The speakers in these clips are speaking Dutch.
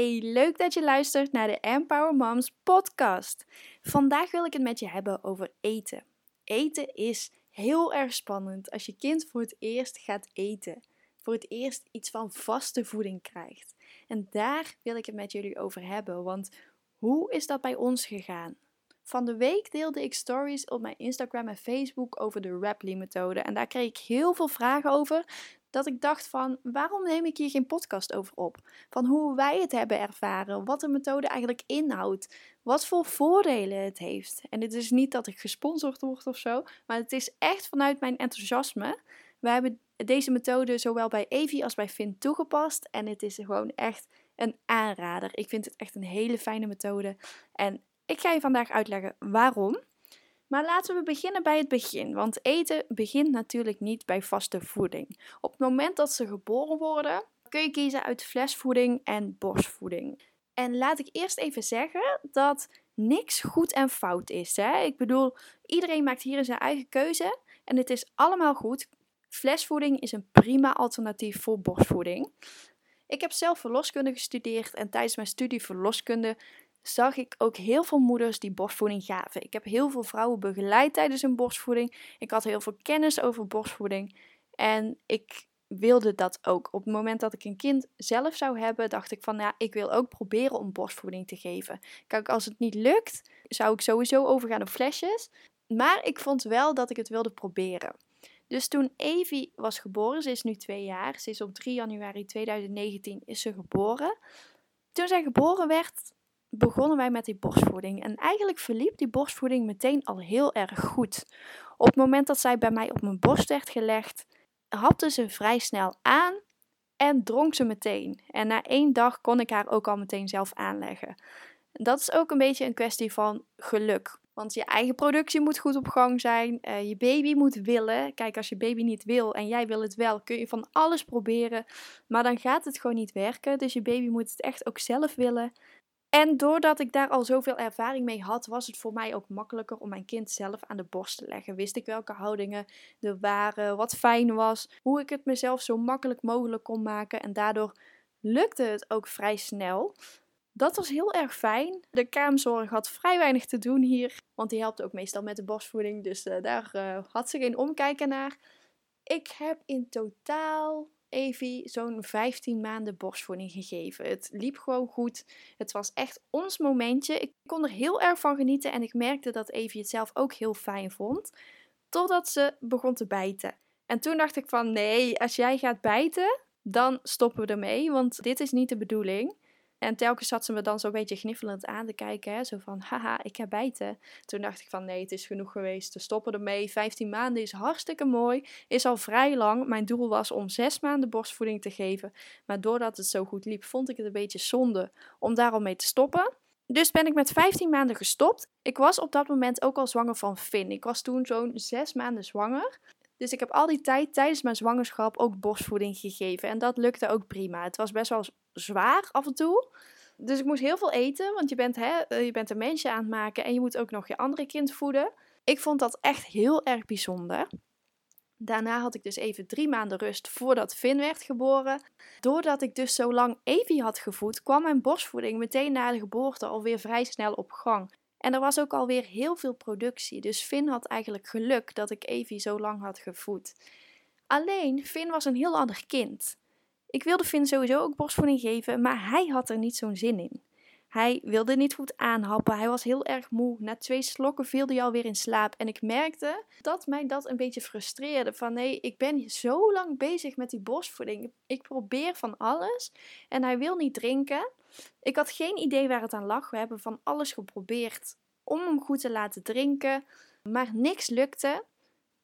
Hey, leuk dat je luistert naar de Empower Moms podcast. Vandaag wil ik het met je hebben over eten. Eten is heel erg spannend als je kind voor het eerst gaat eten. Voor het eerst iets van vaste voeding krijgt. En daar wil ik het met jullie over hebben, want hoe is dat bij ons gegaan? Van de week deelde ik stories op mijn Instagram en Facebook over de Rapley-methode. En daar kreeg ik heel veel vragen over dat ik dacht van waarom neem ik hier geen podcast over op? Van hoe wij het hebben ervaren, wat de methode eigenlijk inhoudt, wat voor voordelen het heeft. En het is niet dat ik gesponsord word of zo, maar het is echt vanuit mijn enthousiasme. We hebben deze methode zowel bij Evi als bij Finn toegepast en het is gewoon echt een aanrader. Ik vind het echt een hele fijne methode en ik ga je vandaag uitleggen waarom. Maar laten we beginnen bij het begin, want eten begint natuurlijk niet bij vaste voeding. Op het moment dat ze geboren worden, kun je kiezen uit flesvoeding en borstvoeding. En laat ik eerst even zeggen dat niks goed en fout is. Hè? Ik bedoel, iedereen maakt hier zijn eigen keuze en het is allemaal goed. Flesvoeding is een prima alternatief voor borstvoeding. Ik heb zelf verloskunde gestudeerd en tijdens mijn studie verloskunde zag ik ook heel veel moeders die borstvoeding gaven. Ik heb heel veel vrouwen begeleid tijdens hun borstvoeding. Ik had heel veel kennis over borstvoeding. En ik wilde dat ook. Op het moment dat ik een kind zelf zou hebben, dacht ik van ja, ik wil ook proberen om borstvoeding te geven. Kijk, als het niet lukt, zou ik sowieso overgaan op flesjes. Maar ik vond wel dat ik het wilde proberen. Dus toen Evie was geboren, ze is nu twee jaar, ze is op 3 januari 2019 is ze geboren. Toen zij geboren werd, begonnen wij met die borstvoeding. En eigenlijk verliep die borstvoeding meteen al heel erg goed. Op het moment dat zij bij mij op mijn borst werd gelegd, hapte ze vrij snel aan en dronk ze meteen. En na één dag kon ik haar ook al meteen zelf aanleggen. Dat is ook een beetje een kwestie van geluk. Want je eigen productie moet goed op gang zijn. Uh, je baby moet willen. Kijk, als je baby niet wil en jij wil het wel, kun je van alles proberen. Maar dan gaat het gewoon niet werken. Dus je baby moet het echt ook zelf willen. En doordat ik daar al zoveel ervaring mee had, was het voor mij ook makkelijker om mijn kind zelf aan de borst te leggen. Wist ik welke houdingen er waren, wat fijn was, hoe ik het mezelf zo makkelijk mogelijk kon maken. En daardoor lukte het ook vrij snel. Dat was heel erg fijn. De kaamzorg had vrij weinig te doen hier, want die helpt ook meestal met de borstvoeding. Dus uh, daar uh, had ze geen omkijken naar. Ik heb in totaal Evie zo'n 15 maanden borstvoeding gegeven. Het liep gewoon goed. Het was echt ons momentje. Ik kon er heel erg van genieten en ik merkte dat Evie het zelf ook heel fijn vond. Totdat ze begon te bijten. En toen dacht ik van nee, als jij gaat bijten, dan stoppen we ermee, want dit is niet de bedoeling. En telkens zat ze me dan zo'n beetje gniffelend aan te kijken. Hè? Zo van, haha, ik heb bijten. Toen dacht ik van, nee, het is genoeg geweest. Te stoppen ermee. 15 maanden is hartstikke mooi. Is al vrij lang. Mijn doel was om 6 maanden borstvoeding te geven. Maar doordat het zo goed liep, vond ik het een beetje zonde om daar al mee te stoppen. Dus ben ik met 15 maanden gestopt. Ik was op dat moment ook al zwanger van Finn. Ik was toen zo'n 6 maanden zwanger. Dus ik heb al die tijd tijdens mijn zwangerschap ook borstvoeding gegeven. En dat lukte ook prima. Het was best wel zwaar af en toe. Dus ik moest heel veel eten, want je bent, hè, eh, je bent een mensje aan het maken en je moet ook nog je andere kind voeden. Ik vond dat echt heel erg bijzonder. Daarna had ik dus even drie maanden rust voordat Finn werd geboren. Doordat ik dus zo lang Evie had gevoed, kwam mijn borstvoeding meteen na de geboorte alweer vrij snel op gang. En er was ook alweer heel veel productie, dus Finn had eigenlijk geluk dat ik Evie zo lang had gevoed. Alleen, Finn was een heel ander kind. Ik wilde Finn sowieso ook borstvoeding geven, maar hij had er niet zo'n zin in. Hij wilde niet goed aanhappen, hij was heel erg moe. Na twee slokken viel hij alweer in slaap. En ik merkte dat mij dat een beetje frustreerde. Van nee, ik ben zo lang bezig met die borstvoeding. Ik probeer van alles en hij wil niet drinken. Ik had geen idee waar het aan lag. We hebben van alles geprobeerd om hem goed te laten drinken, maar niks lukte.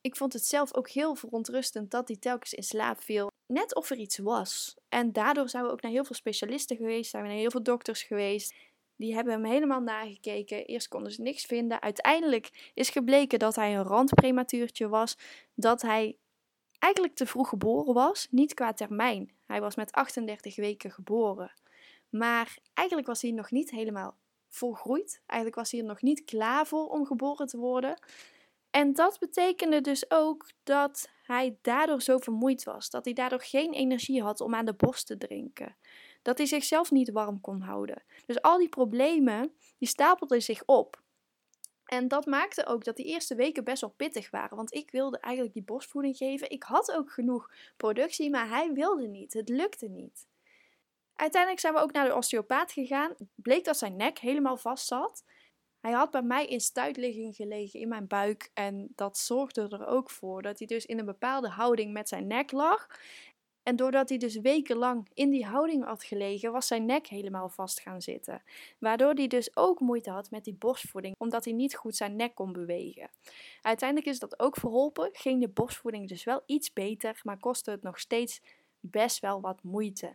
Ik vond het zelf ook heel verontrustend dat hij telkens in slaap viel. Net of er iets was. En daardoor zijn we ook naar heel veel specialisten geweest, zijn we naar heel veel dokters geweest. Die hebben hem helemaal nagekeken. Eerst konden ze niks vinden. Uiteindelijk is gebleken dat hij een randprematuurtje was. Dat hij eigenlijk te vroeg geboren was. Niet qua termijn. Hij was met 38 weken geboren. Maar eigenlijk was hij nog niet helemaal volgroeid. Eigenlijk was hij er nog niet klaar voor om geboren te worden. En dat betekende dus ook dat hij daardoor zo vermoeid was. Dat hij daardoor geen energie had om aan de borst te drinken. dat hij zichzelf niet warm kon houden. Dus al die problemen, die stapelden zich op. En dat maakte ook dat die eerste weken best wel pittig waren. Want ik wilde eigenlijk die borstvoeding geven. Ik had ook genoeg productie, maar hij wilde niet. Het lukte niet. Uiteindelijk zijn we ook naar de osteopaat gegaan. Bleek dat zijn nek helemaal vast zat. Hij had bij mij in stuitligging gelegen in mijn buik. En dat zorgde er ook voor dat hij dus in een bepaalde houding met zijn nek lag. En doordat hij dus wekenlang in die houding had gelegen, was zijn nek helemaal vast gaan zitten. Waardoor hij dus ook moeite had met die borstvoeding, omdat hij niet goed zijn nek kon bewegen. Uiteindelijk is dat ook verholpen, ging de borstvoeding dus wel iets beter, maar kostte het nog steeds best wel wat moeite.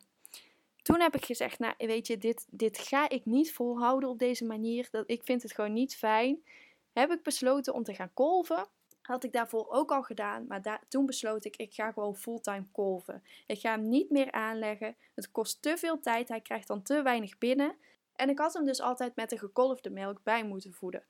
Toen heb ik gezegd, nou weet je, dit, dit ga ik niet volhouden op deze manier. Dat, ik vind het gewoon niet fijn. Heb ik besloten om te gaan kolven. Had ik daarvoor ook al gedaan, maar toen besloot ik, ik ga gewoon fulltime kolven. Ik ga hem niet meer aanleggen. Het kost te veel tijd, hij krijgt dan te weinig binnen. En ik had hem dus altijd met de gekolfde melk bij moeten voeden.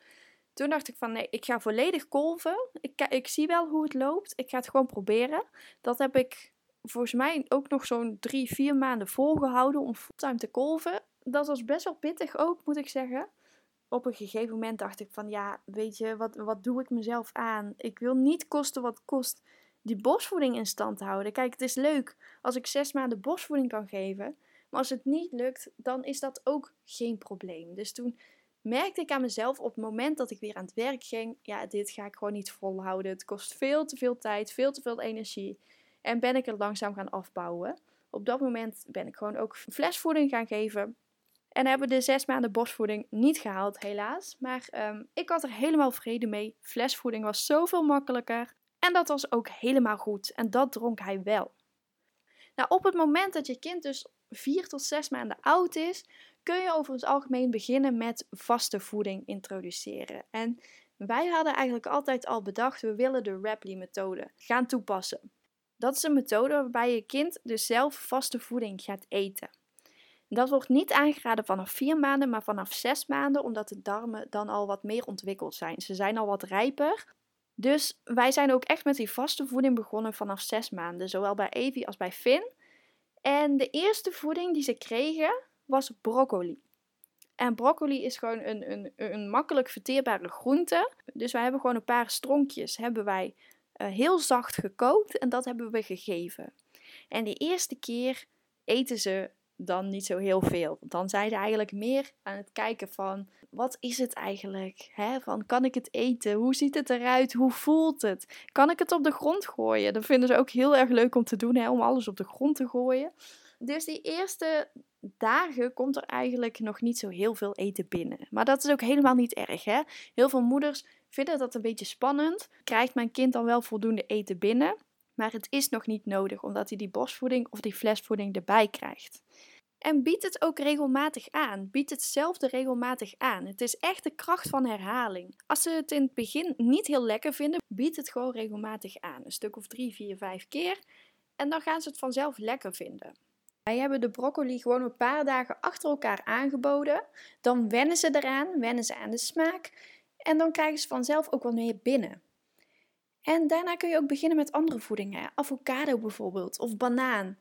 Toen dacht ik van nee, ik ga volledig kolven. Ik, ik zie wel hoe het loopt. Ik ga het gewoon proberen. Dat heb ik volgens mij ook nog zo'n drie, vier maanden volgehouden om fulltime te kolven. Dat was best wel pittig ook, moet ik zeggen op een gegeven moment dacht ik van ja, weet je, wat, wat doe ik mezelf aan? Ik wil niet kosten wat kost die borstvoeding in stand houden. Kijk, het is leuk als ik zes maanden borstvoeding kan geven. Maar als het niet lukt, dan is dat ook geen probleem. Dus toen merkte ik aan mezelf op het moment dat ik weer aan het werk ging: ja, dit ga ik gewoon niet volhouden. Het kost veel te veel tijd, veel te veel energie. En ben ik het langzaam gaan afbouwen. Op dat moment ben ik gewoon ook flesvoeding gaan geven. En hebben de zes maanden borstvoeding niet gehaald, helaas. Maar um, ik had er helemaal vrede mee. Flesvoeding was zoveel makkelijker. En dat was ook helemaal goed. En dat dronk hij wel. Nou, op het moment dat je kind dus vier tot zes maanden oud is, kun je over het algemeen beginnen met vaste voeding introduceren. En wij hadden eigenlijk altijd al bedacht, we willen de Rapley-methode gaan toepassen. Dat is een methode waarbij je kind dus zelf vaste voeding gaat eten. Dat wordt niet aangeraden vanaf vier maanden, maar vanaf zes maanden, omdat de darmen dan al wat meer ontwikkeld zijn. Ze zijn al wat rijper. Dus wij zijn ook echt met die vaste voeding begonnen vanaf zes maanden, zowel bij Evie als bij Finn. En de eerste voeding die ze kregen was broccoli. En broccoli is gewoon een, een, een makkelijk verteerbare groente. Dus wij hebben gewoon een paar stronkjes hebben wij heel zacht gekookt en dat hebben we gegeven. En de eerste keer eten ze dan niet zo heel veel. Dan zijn ze eigenlijk meer aan het kijken van wat is het eigenlijk? Hè? Van kan ik het eten? Hoe ziet het eruit? Hoe voelt het? Kan ik het op de grond gooien? Dat vinden ze ook heel erg leuk om te doen, hè? om alles op de grond te gooien. Dus die eerste dagen komt er eigenlijk nog niet zo heel veel eten binnen. Maar dat is ook helemaal niet erg. Hè? Heel veel moeders vinden dat een beetje spannend. Krijgt mijn kind dan wel voldoende eten binnen? Maar het is nog niet nodig, omdat hij die borstvoeding of die flesvoeding erbij krijgt. En bied het ook regelmatig aan. Bied hetzelfde regelmatig aan. Het is echt de kracht van herhaling. Als ze het in het begin niet heel lekker vinden, bied het gewoon regelmatig aan. Een stuk of drie, vier, vijf keer. En dan gaan ze het vanzelf lekker vinden. Wij hebben de broccoli gewoon een paar dagen achter elkaar aangeboden. Dan wennen ze eraan, wennen ze aan de smaak. En dan krijgen ze vanzelf ook wat meer binnen. En daarna kun je ook beginnen met andere voedingen. Avocado bijvoorbeeld, of banaan.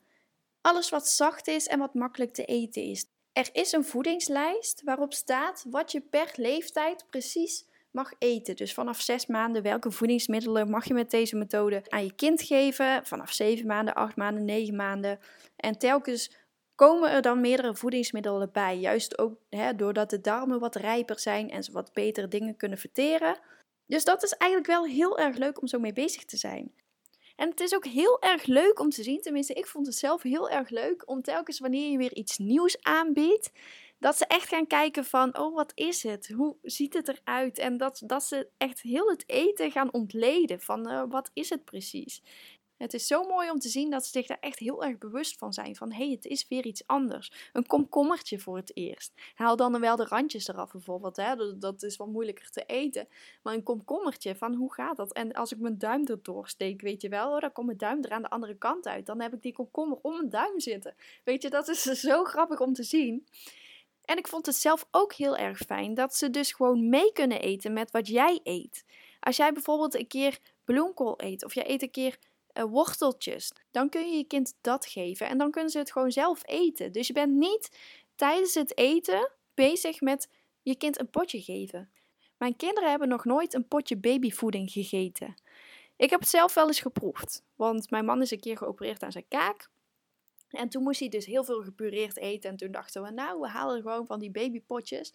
Alles wat zacht is en wat makkelijk te eten is. Er is een voedingslijst waarop staat wat je per leeftijd precies mag eten. Dus vanaf 6 maanden welke voedingsmiddelen mag je met deze methode aan je kind geven. Vanaf 7 maanden, 8 maanden, 9 maanden. En telkens komen er dan meerdere voedingsmiddelen bij. Juist ook hè, doordat de darmen wat rijper zijn en ze wat betere dingen kunnen verteren. Dus dat is eigenlijk wel heel erg leuk om zo mee bezig te zijn. En het is ook heel erg leuk om te zien, tenminste ik vond het zelf heel erg leuk, om telkens wanneer je weer iets nieuws aanbiedt, dat ze echt gaan kijken van, oh wat is het? Hoe ziet het eruit? En dat, dat ze echt heel het eten gaan ontleden van, uh, wat is het precies? Het is zo mooi om te zien dat ze zich daar echt heel erg bewust van zijn. Van hé, hey, het is weer iets anders. Een komkommertje voor het eerst. Haal dan wel de randjes eraf bijvoorbeeld. Hè? Dat, is wat moeilijker te eten. Maar een komkommertje, van hoe gaat dat? En als ik mijn duim erdoor steek, weet je wel, oh, dan komt mijn duim er aan de andere kant uit. Dan heb ik die komkommer om mijn duim zitten. Weet je, dat is zo grappig om te zien. En ik vond het zelf ook heel erg fijn dat ze dus gewoon mee kunnen eten met wat jij eet. Als jij bijvoorbeeld een keer bloemkool eet of jij eet een keer uh, worteltjes. Dan kun je je kind dat geven en dan kunnen ze het gewoon zelf eten. Dus je bent niet tijdens het eten bezig met je kind een potje geven. Mijn kinderen hebben nog nooit een potje babyvoeding gegeten. Ik heb het zelf wel eens geproefd, want mijn man is een keer geopereerd aan zijn kaak. En toen moest hij dus heel veel gepureerd eten. En toen dachten we, nou, we halen gewoon van die babypotjes.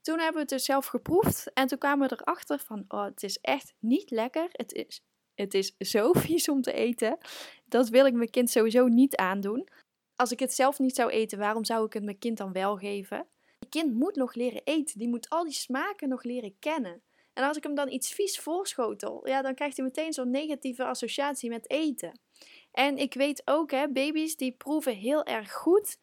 Toen hebben we het dus zelf geproefd. En toen kwamen we erachter van, oh, het is echt niet lekker. Het is, het is zo vies om te eten. Dat wil ik mijn kind sowieso niet aandoen. Als ik het zelf niet zou eten, waarom zou ik het mijn kind dan wel geven? Je kind moet nog leren eten. Die moet al die smaken nog leren kennen. En als ik hem dan iets vies voorschotel, ja, dan krijgt hij meteen zo'n negatieve associatie met eten. En ik weet ook, hè, baby's die proeven heel erg goed.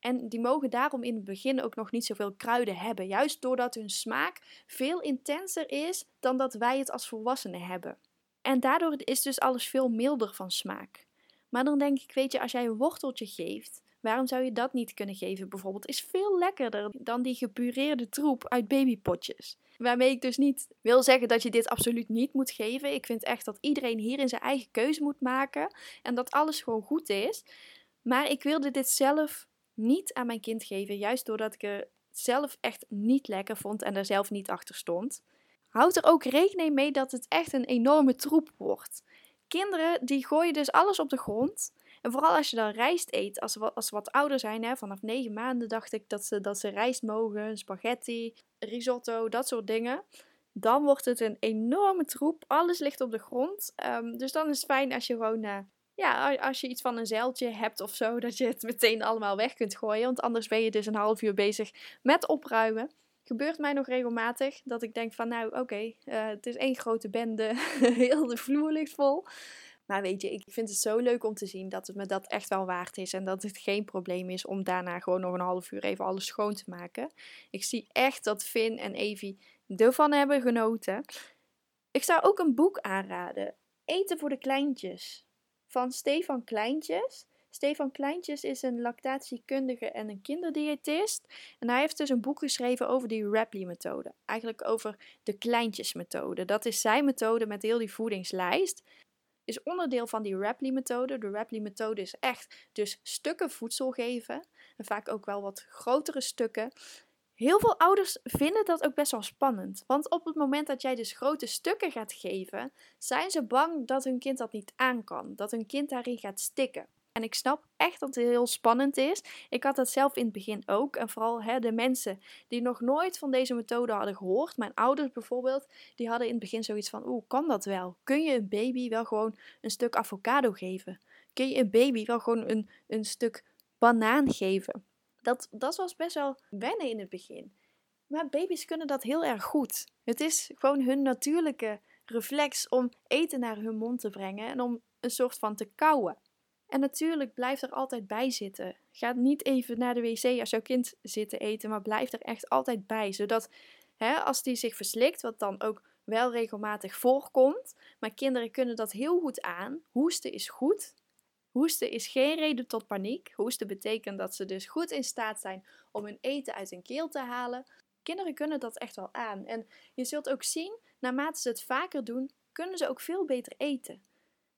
En die mogen daarom in het begin ook nog niet zoveel kruiden hebben. Juist doordat hun smaak veel intenser is dan dat wij het als volwassenen hebben. En daardoor is dus alles veel milder van smaak. Maar dan denk ik, weet je, als jij een worteltje geeft, waarom zou je dat niet kunnen geven bijvoorbeeld? Is veel lekkerder dan die gepureerde troep uit babypotjes. Waarmee ik dus niet wil zeggen dat je dit absoluut niet moet geven. Ik vind echt dat iedereen hierin zijn eigen keuze moet maken en dat alles gewoon goed is. Maar ik wilde dit zelf niet aan mijn kind geven, juist doordat ik het zelf echt niet lekker vond en er zelf niet achter stond. Houd er ook rekening mee dat het echt een enorme troep wordt. Kinderen die gooien dus alles op de grond. En vooral als je dan rijst eet, als ze wat, als wat ouder zijn, hè, vanaf negen maanden dacht ik dat ze, dat ze rijst mogen, spaghetti, risotto, dat soort dingen. Dan wordt het een enorme troep. Alles ligt op de grond. Ehm, dus dan is het fijn als je gewoon, uh, ja, als je iets van een zeiltje hebt of zo, dat je het meteen allemaal weg kunt gooien. Want anders ben je dus een half uur bezig met opruimen. Gebeurt mij nog regelmatig dat ik denk van, nou oké, eh, het is één grote bende, heel de vloer ligt vol. Maar weet je, ik vind het zo leuk om te zien dat het me dat echt wel waard is. En dat het geen probleem is om daarna gewoon nog een half uur even alles schoon te maken. Ik zie echt dat Finn en Evie ervan hebben genoten. Ik zou ook een boek aanraden. Eten voor de kleintjes. Van Stefan Kleintjes. Stefan Kleintjes is een lactatiekundige en een kinderdiëtist. En hij heeft dus een boek geschreven over die Rapley-methode. Eigenlijk over de kleintjesmethode. Dat is zijn methode met heel die voedingslijst is onderdeel van die Rapley-methode. De Rapley-methode is echt dus stukken voedsel geven. En vaak ook wel wat grotere stukken. Heel veel ouders vinden dat ook best wel spannend. Want op het moment dat jij dus grote stukken gaat geven, zijn ze bang dat hun kind dat niet aan kan. Dat hun kind daarin gaat stikken. En ik snap echt dat het heel spannend is. Ik had dat zelf in het begin ook. En vooral hè, de mensen die nog nooit van deze methode hadden gehoord. Mijn ouders bijvoorbeeld, die hadden in het begin zoiets van: Oeh, kan dat wel? Kun je een baby wel gewoon een stuk avocado geven? Kun je een baby wel gewoon een, een stuk banaan geven? Dat, dat was best wel wennen in het begin. Maar baby's kunnen dat heel erg goed. Het is gewoon hun natuurlijke reflex om eten naar hun mond te brengen en om een soort van te kauwen. En natuurlijk blijf er altijd bij zitten. Ga niet even naar de wc als jouw kind zit te eten, maar blijf er echt altijd bij. Zodat hè, als die zich verslikt, wat dan ook wel regelmatig voorkomt, maar kinderen kunnen dat heel goed aan. Hoesten is goed. Hoesten is geen reden tot paniek. Hoesten betekent dat ze dus goed in staat zijn om hun eten uit hun keel te halen. Kinderen kunnen dat echt wel aan. En je zult ook zien, naarmate ze het vaker doen, kunnen ze ook veel beter eten.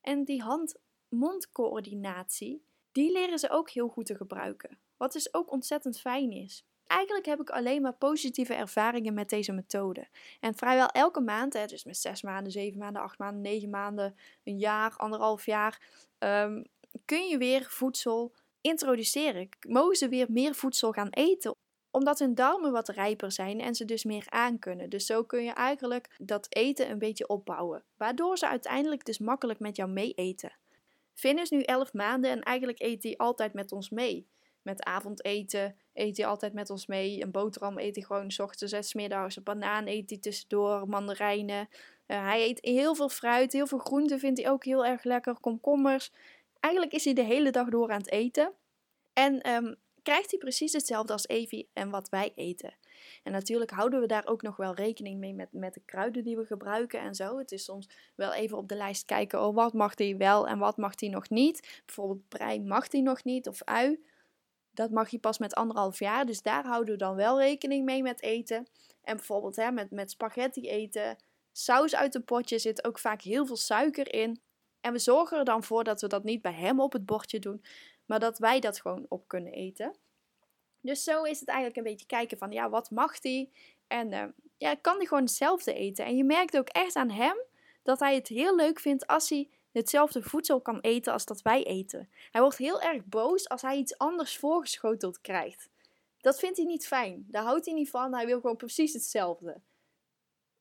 En die hand mondcoördinatie, die leren ze ook heel goed te gebruiken. Wat dus ook ontzettend fijn is. Eigenlijk heb ik alleen maar positieve ervaringen met deze methode. En vrijwel elke maand, hè, dus met zes maanden, zeven maanden, acht maanden, negen maanden, een jaar, anderhalf jaar, ehm, kun je weer voedsel introduceren. Mogen ze weer meer voedsel gaan eten omdat hun darmen wat rijper zijn en ze dus meer aankunnen. Dus zo kun je eigenlijk dat eten een beetje opbouwen. Waardoor ze uiteindelijk dus makkelijk met jou mee eten. Finn is nu 11 maanden en eigenlijk eet hij altijd met ons mee. Met avondeten eet hij altijd met ons mee. Een boterham eet hij gewoon s ochtends middags. Een banaan eet hij tussendoor. Mandarijnen. Uh, hij eet heel veel fruit. Heel veel groenten vindt hij ook heel erg lekker. Komkommers. Eigenlijk is hij de hele dag door aan het eten. En um, krijgt hij precies hetzelfde als Evie en wat wij eten. En natuurlijk houden we daar ook nog wel rekening mee met, met de kruiden die we gebruiken en zo. Het is soms wel even op de lijst kijken, oh wat mag hij wel en wat mag hij nog niet. Bijvoorbeeld prei mag hij nog niet of ui. Dat mag je pas met anderhalf jaar, dus daar houden we dan wel rekening mee met eten. En bijvoorbeeld hè, met, met spaghetti eten, saus uit een potje zit ook vaak heel veel suiker in. En we zorgen er dan voor dat we dat niet bij hem op het bordje doen, maar dat wij dat gewoon op kunnen eten. Dus zo is het eigenlijk een beetje kijken van, ja, wat mag hij? En uh, ja, kan hij gewoon hetzelfde eten? En je merkt ook echt aan hem dat hij het heel leuk vindt als hij hetzelfde voedsel kan eten als dat wij eten. Hij wordt heel erg boos als hij iets anders voorgeschoteld krijgt. Dat vindt hij niet fijn. Daar houdt hij niet van. Hij wil gewoon precies hetzelfde.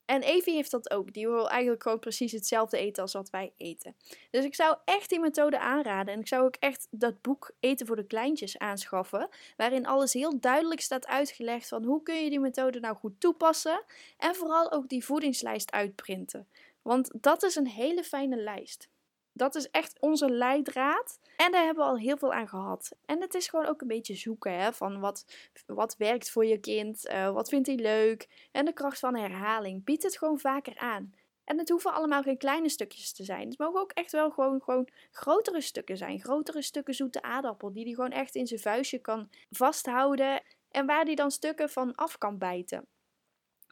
En Evie heeft dat ook. Die wil eigenlijk gewoon precies hetzelfde eten als wat wij eten. Dus ik zou echt die methode aanraden. En ik zou ook echt dat boek Eten voor de Kleintjes aanschaffen. Waarin alles heel duidelijk staat uitgelegd van hoe kun je die methode nou goed toepassen. En vooral ook die voedingslijst uitprinten. Want dat is een hele fijne lijst. Dat is echt onze leidraad. En daar hebben we al heel veel aan gehad. En het is gewoon ook een beetje zoeken hè, van wat, wat werkt voor je kind, uh, wat vindt hij leuk. En de kracht van herhaling. Bied het gewoon vaker aan. En het hoeven allemaal geen kleine stukjes te zijn. Het mogen ook echt wel gewoon, gewoon grotere stukken zijn. Grotere stukken zoete aardappel. Die hij gewoon echt in zijn vuistje kan vasthouden. En waar hij dan stukken van af kan bijten.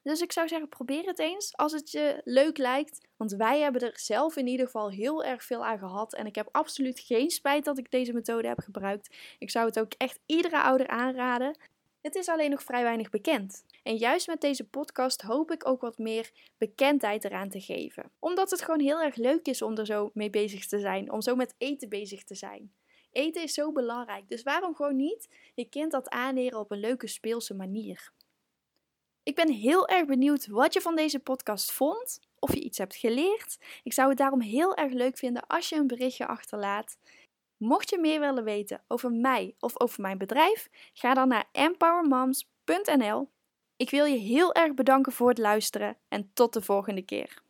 Dus ik zou zeggen, probeer het eens als het je leuk lijkt. Want wij hebben er zelf in ieder geval heel erg veel aan gehad. En ik heb absoluut geen spijt dat ik deze methode heb gebruikt. Ik zou het ook echt iedere ouder aanraden. Het is alleen nog vrij weinig bekend. En juist met deze podcast hoop ik ook wat meer bekendheid eraan te geven. Omdat het gewoon heel erg leuk is om er zo mee bezig te zijn. Om zo met eten bezig te zijn. Eten is zo belangrijk. Dus waarom gewoon niet je kind dat aanleren op een leuke speelse manier? Ik ben heel erg benieuwd wat je van deze podcast vond, of je iets hebt geleerd. Ik zou het daarom heel erg leuk vinden als je een berichtje achterlaat. Mocht je meer willen weten over mij of over mijn bedrijf, ga dan naar empowermoms.nl. Ik wil je heel erg bedanken voor het luisteren en tot de volgende keer.